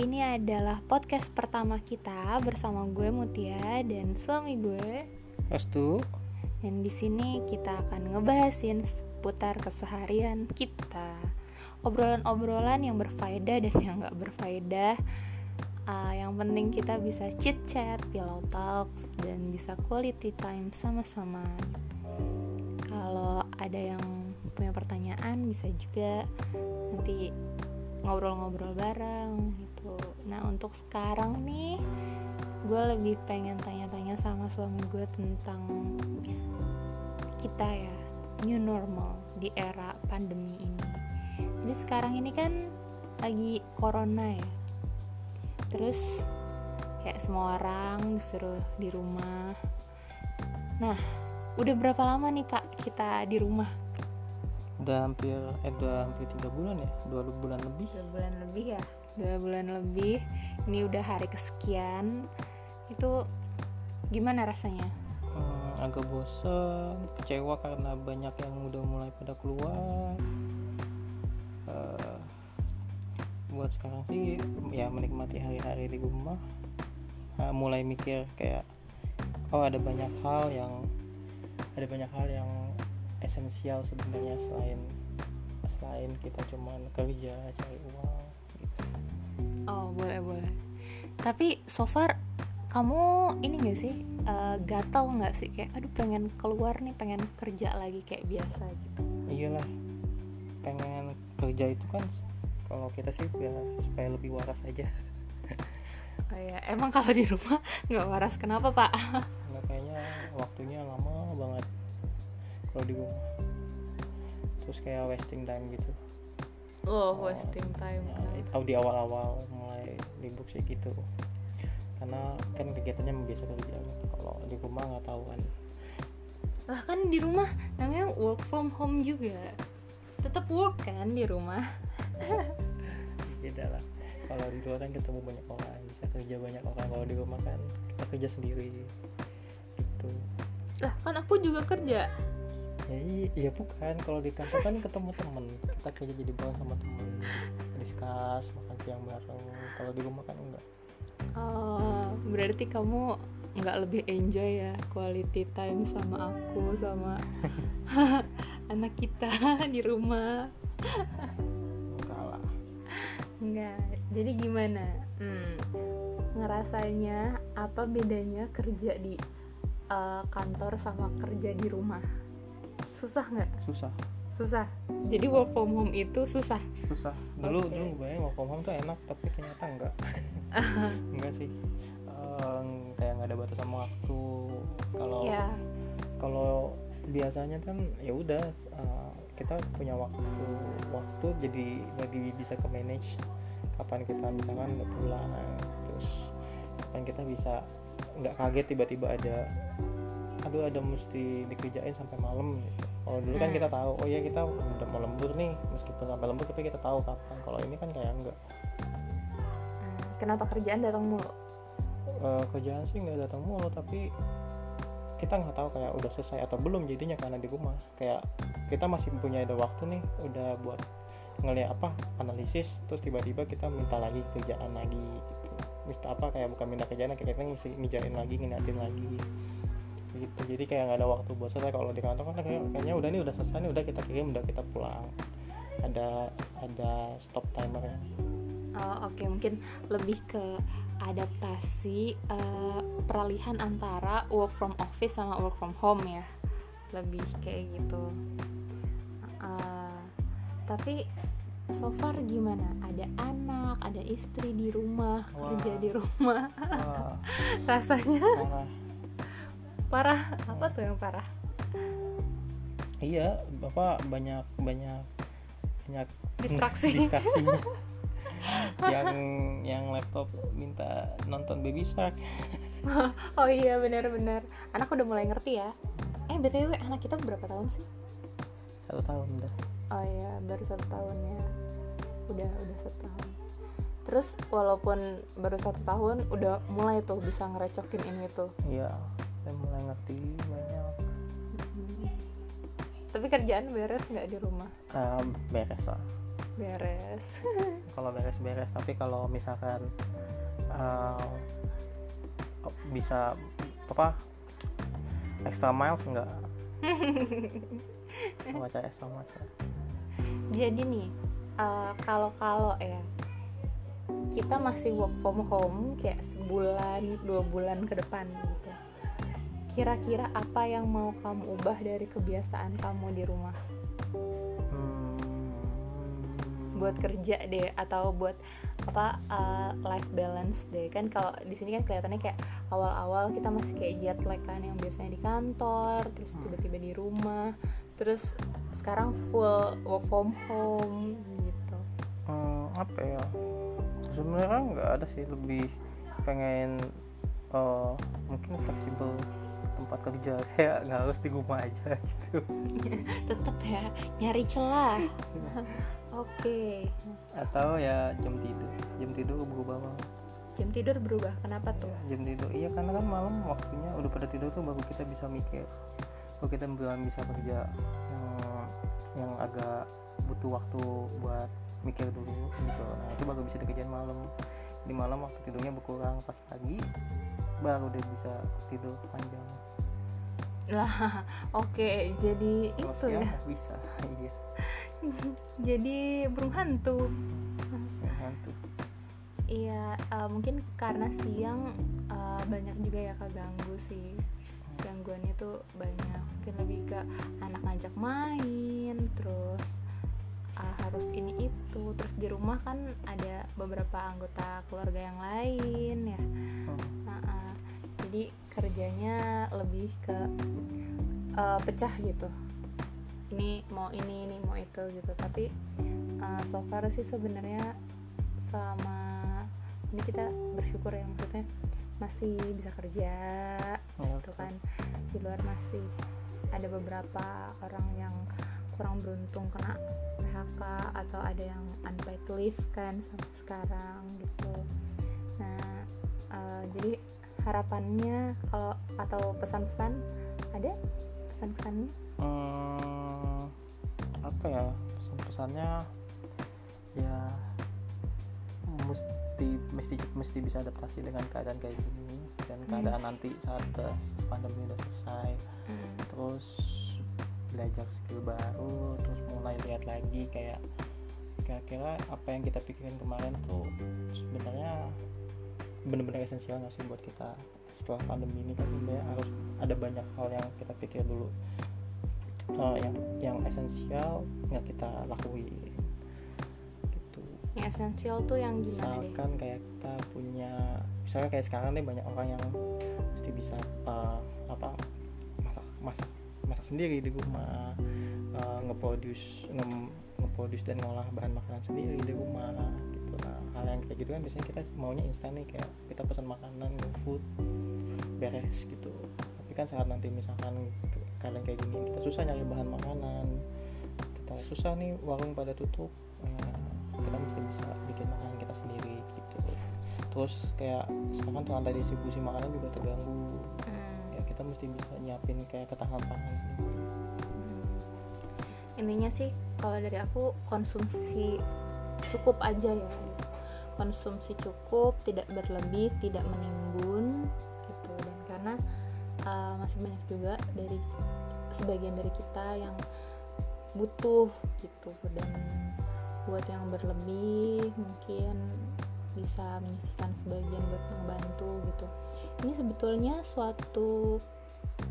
ini adalah podcast pertama kita bersama gue Mutia dan suami gue. Restu. Dan di sini kita akan ngebahasin seputar keseharian kita. Obrolan-obrolan yang berfaedah dan yang gak berfaedah. Uh, yang penting kita bisa chit chat, pillow talks, dan bisa quality time sama-sama. Kalau ada yang punya pertanyaan bisa juga nanti ngobrol-ngobrol bareng gitu. Nah untuk sekarang nih gue lebih pengen tanya-tanya sama suami gue tentang kita ya new normal di era pandemi ini. Jadi sekarang ini kan lagi corona ya. Terus kayak semua orang disuruh di rumah. Nah udah berapa lama nih pak kita di rumah udah hampir eh udah hampir tiga bulan ya? Dua bulan lebih? Dua bulan lebih ya? Dua bulan lebih. Ini udah hari kesekian. Itu gimana rasanya? Hmm, agak bosen kecewa karena banyak yang udah mulai pada keluar. Uh, buat sekarang sih ya menikmati hari-hari di rumah. Uh, mulai mikir kayak oh ada banyak hal yang ada banyak hal yang esensial sebenarnya selain selain kita cuman kerja cari uang gitu. oh boleh boleh. Tapi so far kamu ini gak sih uh, gatal nggak sih? Kayak aduh pengen keluar nih pengen kerja lagi kayak biasa gitu. Iyalah pengen kerja itu kan kalau kita sih ya supaya lebih waras aja. Oh ya emang kalau di rumah nggak waras kenapa pak? Nggak kayaknya waktunya lama banget kalau di rumah. Terus kayak wasting time gitu. Oh, oh wasting time. ya, di awal-awal mulai libur sih gitu. Karena kan kegiatannya biasa kerja kalau di rumah nggak tahu kan lah kan di rumah namanya work from home juga. Tetap work kan di rumah. Beda lah. Kalau di luar kan ketemu banyak orang bisa kerja banyak orang. Kalau di rumah kan kita kerja sendiri. Gitu. Lah kan aku juga kerja ya iya bukan. Kalau di kantor kan ketemu temen. Kita kerja jadi bareng sama temen. Diskus makan siang bareng. Kalau di rumah kan enggak. Oh berarti kamu nggak lebih enjoy ya quality time sama aku sama anak kita di rumah? Enggak lah. Enggak. Jadi gimana? Hmm, ngerasanya apa bedanya kerja di uh, kantor sama kerja di rumah susah nggak? Susah. Susah. Jadi work from home itu susah. Susah. Dulu okay. dulu bayang work from home tuh enak tapi ternyata enggak. Enggak sih. Um, kayak nggak ada batas sama waktu. Kalau yeah. kalau biasanya kan ya udah uh, kita punya waktu waktu jadi jadi bisa ke manage kapan kita misalkan nggak pulang terus kapan kita bisa nggak kaget tiba-tiba ada aduh ada mesti dikerjain sampai malam gitu. Kalau dulu kan hmm. kita tahu oh ya kita udah mau lembur nih meskipun sampai lembur tapi kita tahu kapan. Kalau ini kan kayak enggak. Hmm, kenapa kerjaan datang mulu? Uh, kerjaan sih nggak datang mulu tapi kita nggak tahu kayak udah selesai atau belum jadinya karena di rumah. Kayak kita masih punya ada waktu nih udah buat ngeliat apa analisis terus tiba-tiba kita minta lagi kerjaan lagi gitu. Minta apa kayak bukan minta kerjaan kayak kita mesti ngejain lagi ngeliatin lagi gitu. Jadi kayak nggak ada waktu buat selesai. Kalau di kantor kan kayak, kayaknya udah nih udah selesai nih udah kita kirim udah kita pulang. Ada ada stop timer. Ya oh, oke. Okay. mungkin lebih ke adaptasi uh, peralihan antara work from office sama work from home ya. Lebih kayak gitu. Uh, tapi so far gimana? Ada anak ada istri di rumah Wah. kerja di rumah. Rasanya parah apa tuh yang parah? Iya bapak banyak banyak banyak distraksi. distraksi yang yang laptop minta nonton baby shark. Oh iya benar-benar anak udah mulai ngerti ya. Eh btw anak kita berapa tahun sih? Satu tahun udah oh iya baru satu tahun ya. Udah udah satu tahun. Terus walaupun baru satu tahun udah mulai tuh bisa ngerecokin ini tuh. Iya saya mulai ngerti banyak. Tapi kerjaan beres nggak di rumah? Uh, beres lah. Beres. Kalau beres-beres tapi kalau misalkan uh, bisa apa extra miles enggak baca extra miles jadi nih uh, kalau kalau ya kita masih work from home kayak sebulan dua bulan ke depan gitu kira-kira apa yang mau kamu ubah dari kebiasaan kamu di rumah? Buat kerja deh atau buat apa uh, life balance deh. Kan kalau di sini kan kelihatannya kayak awal-awal kita masih kayak jet lag kan yang biasanya di kantor terus hmm. tiba-tiba di rumah terus sekarang full work from home gitu. Hmm, apa ya? Sebenarnya nggak ada sih lebih pengen uh, mungkin fleksibel tempat kerja. Kayak nggak harus di rumah aja gitu. Tetap ya nyari celah. Oke. Okay. atau ya jam tidur. Jam tidur berubah banget jam tidur berubah kenapa tuh? Jam tidur iya karena kan malam waktunya udah pada tidur tuh baru kita bisa mikir. Baru kita belum bisa kerja yang yang agak butuh waktu buat mikir dulu gitu. Nah itu baru bisa dikerjain malam. Di malam waktu tidurnya berkurang. Pas pagi baru dia bisa tidur panjang lah oke okay, jadi Kalau itu ya. bisa iya. Jadi burung hantu burung hantu iya uh, mungkin karena siang uh, banyak juga ya keganggu sih. Gangguannya tuh banyak. Mungkin lebih ke anak ngajak main terus uh, harus ini itu. Terus di rumah kan ada beberapa anggota keluarga yang lain ya. Hmm. nah, uh, jadi kerjanya lebih ke uh, pecah gitu. Ini mau ini ini mau itu gitu. Tapi uh, so far sih sebenarnya selama ini kita bersyukur ya maksudnya masih bisa kerja oh, gitu kan. Di luar masih ada beberapa orang yang kurang beruntung kena PHK atau ada yang unpaid leave kan sampai sekarang gitu. Nah uh, jadi harapannya kalau atau pesan-pesan ada pesan-pesannya hmm, apa ya pesan-pesannya ya mesti mesti mesti bisa adaptasi dengan keadaan kayak gini dan hmm. keadaan nanti saat pandemi udah selesai hmm. terus belajar skill baru terus mulai lihat lagi kayak kira-kira apa yang kita pikirin kemarin tuh sebenarnya benar-benar esensial nggak sih buat kita setelah pandemi ini kan sebenarnya harus ada banyak hal yang kita pikir dulu. Uh, yang yang esensial nggak kita lakuin. Gitu. Yang esensial tuh yang gimana misalkan deh? kayak kita punya misalnya kayak sekarang nih banyak orang yang mesti bisa uh, apa masak masak masak sendiri di rumah uh, ngeproduce nge ngeproduce dan ngolah bahan makanan sendiri di rumah hal yang kayak gitu kan biasanya kita maunya instan nih kayak kita pesan makanan food beres gitu. Tapi kan saat nanti misalkan kalian kayak gini kita susah nyari bahan makanan kita susah nih warung pada tutup ya, kita mesti bisa bikin makanan kita sendiri gitu. Terus kayak sekarang rantai distribusi makanan juga terganggu. Hmm. ya kita mesti bisa nyiapin kayak ketahanan pangan sendiri hmm. intinya sih kalau dari aku konsumsi cukup aja ya konsumsi cukup tidak berlebih tidak menimbun gitu. Dan karena uh, masih banyak juga dari sebagian dari kita yang butuh gitu. Dan buat yang berlebih mungkin bisa menyisihkan sebagian buat membantu gitu. Ini sebetulnya suatu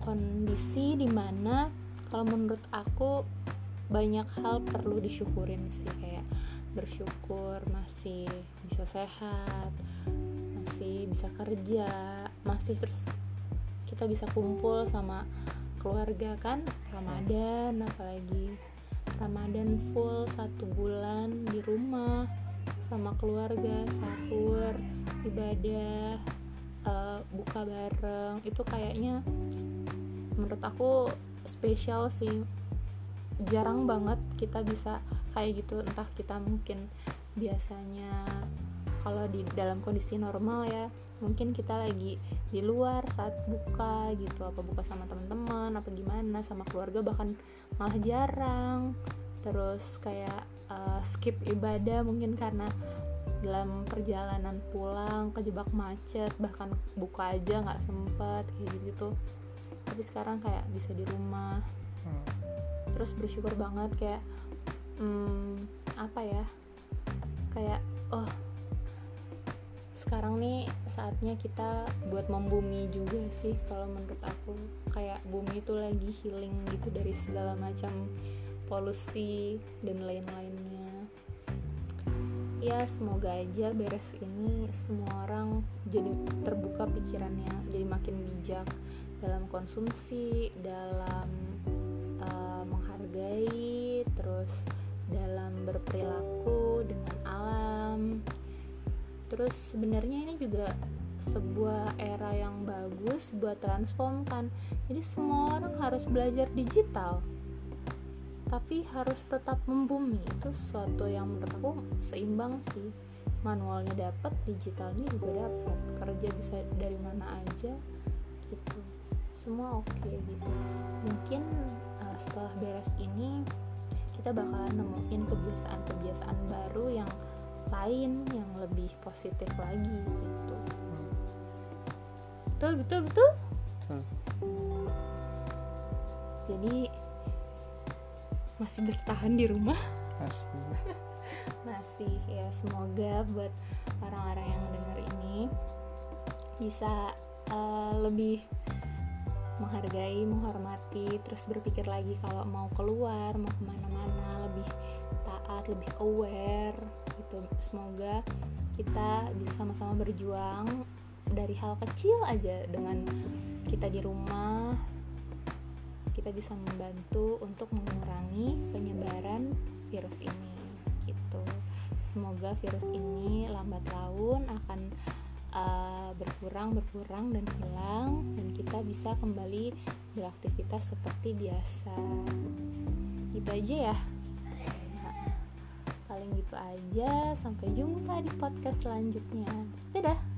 kondisi di mana kalau menurut aku banyak hal perlu disyukurin sih. Kayak bersyukur masih sehat masih bisa kerja masih terus kita bisa kumpul sama keluarga kan Ramadan apalagi Ramadan full satu bulan di rumah sama keluarga sahur ibadah uh, buka bareng. Itu kayaknya menurut aku spesial sih. Jarang banget kita bisa kayak gitu entah kita mungkin biasanya kalau di dalam kondisi normal ya mungkin kita lagi di luar saat buka gitu apa buka sama teman-teman apa gimana sama keluarga bahkan malah jarang. Terus kayak uh, skip ibadah mungkin karena dalam perjalanan pulang kejebak macet bahkan buka aja nggak sempet kayak gitu gitu tapi sekarang kayak bisa di rumah. Hmm. terus bersyukur banget kayak hmm, apa ya kayak oh sekarang nih saatnya kita buat membumi juga sih kalau menurut aku. Kayak bumi itu lagi healing gitu dari segala macam polusi dan lain-lainnya. Ya semoga aja beres ini semua orang jadi terbuka pikirannya jadi makin bijak dalam konsumsi dalam uh, menghargai terus dalam berperilaku dengan alam terus sebenarnya ini juga sebuah era yang bagus buat transform kan. Jadi semua orang harus belajar digital tapi harus tetap membumi. Itu sesuatu yang menurut aku seimbang sih. Manualnya dapat digitalnya juga dapat kerja bisa dari mana aja gitu. Semua oke okay, gitu. Mungkin uh, setelah beres ini kita bakalan nemuin kebiasaan-kebiasaan baru yang lain yang lebih positif lagi gitu. Betul betul betul? Hmm. jadi masih bertahan di rumah? Masih. Masih ya. Semoga buat orang-orang yang dengar ini bisa uh, lebih menghargai, menghormati, terus berpikir lagi kalau mau keluar, mau ke mana-mana, lebih taat, lebih aware gitu. Semoga kita bisa sama-sama berjuang dari hal kecil aja dengan kita di rumah. Kita bisa membantu untuk mengurangi penyebaran virus ini gitu. Semoga virus ini lambat laun akan uh, berkurang berkurang dan hilang dan kita bisa kembali beraktivitas seperti biasa. Gitu aja ya gitu aja. Sampai jumpa di podcast selanjutnya. Dadah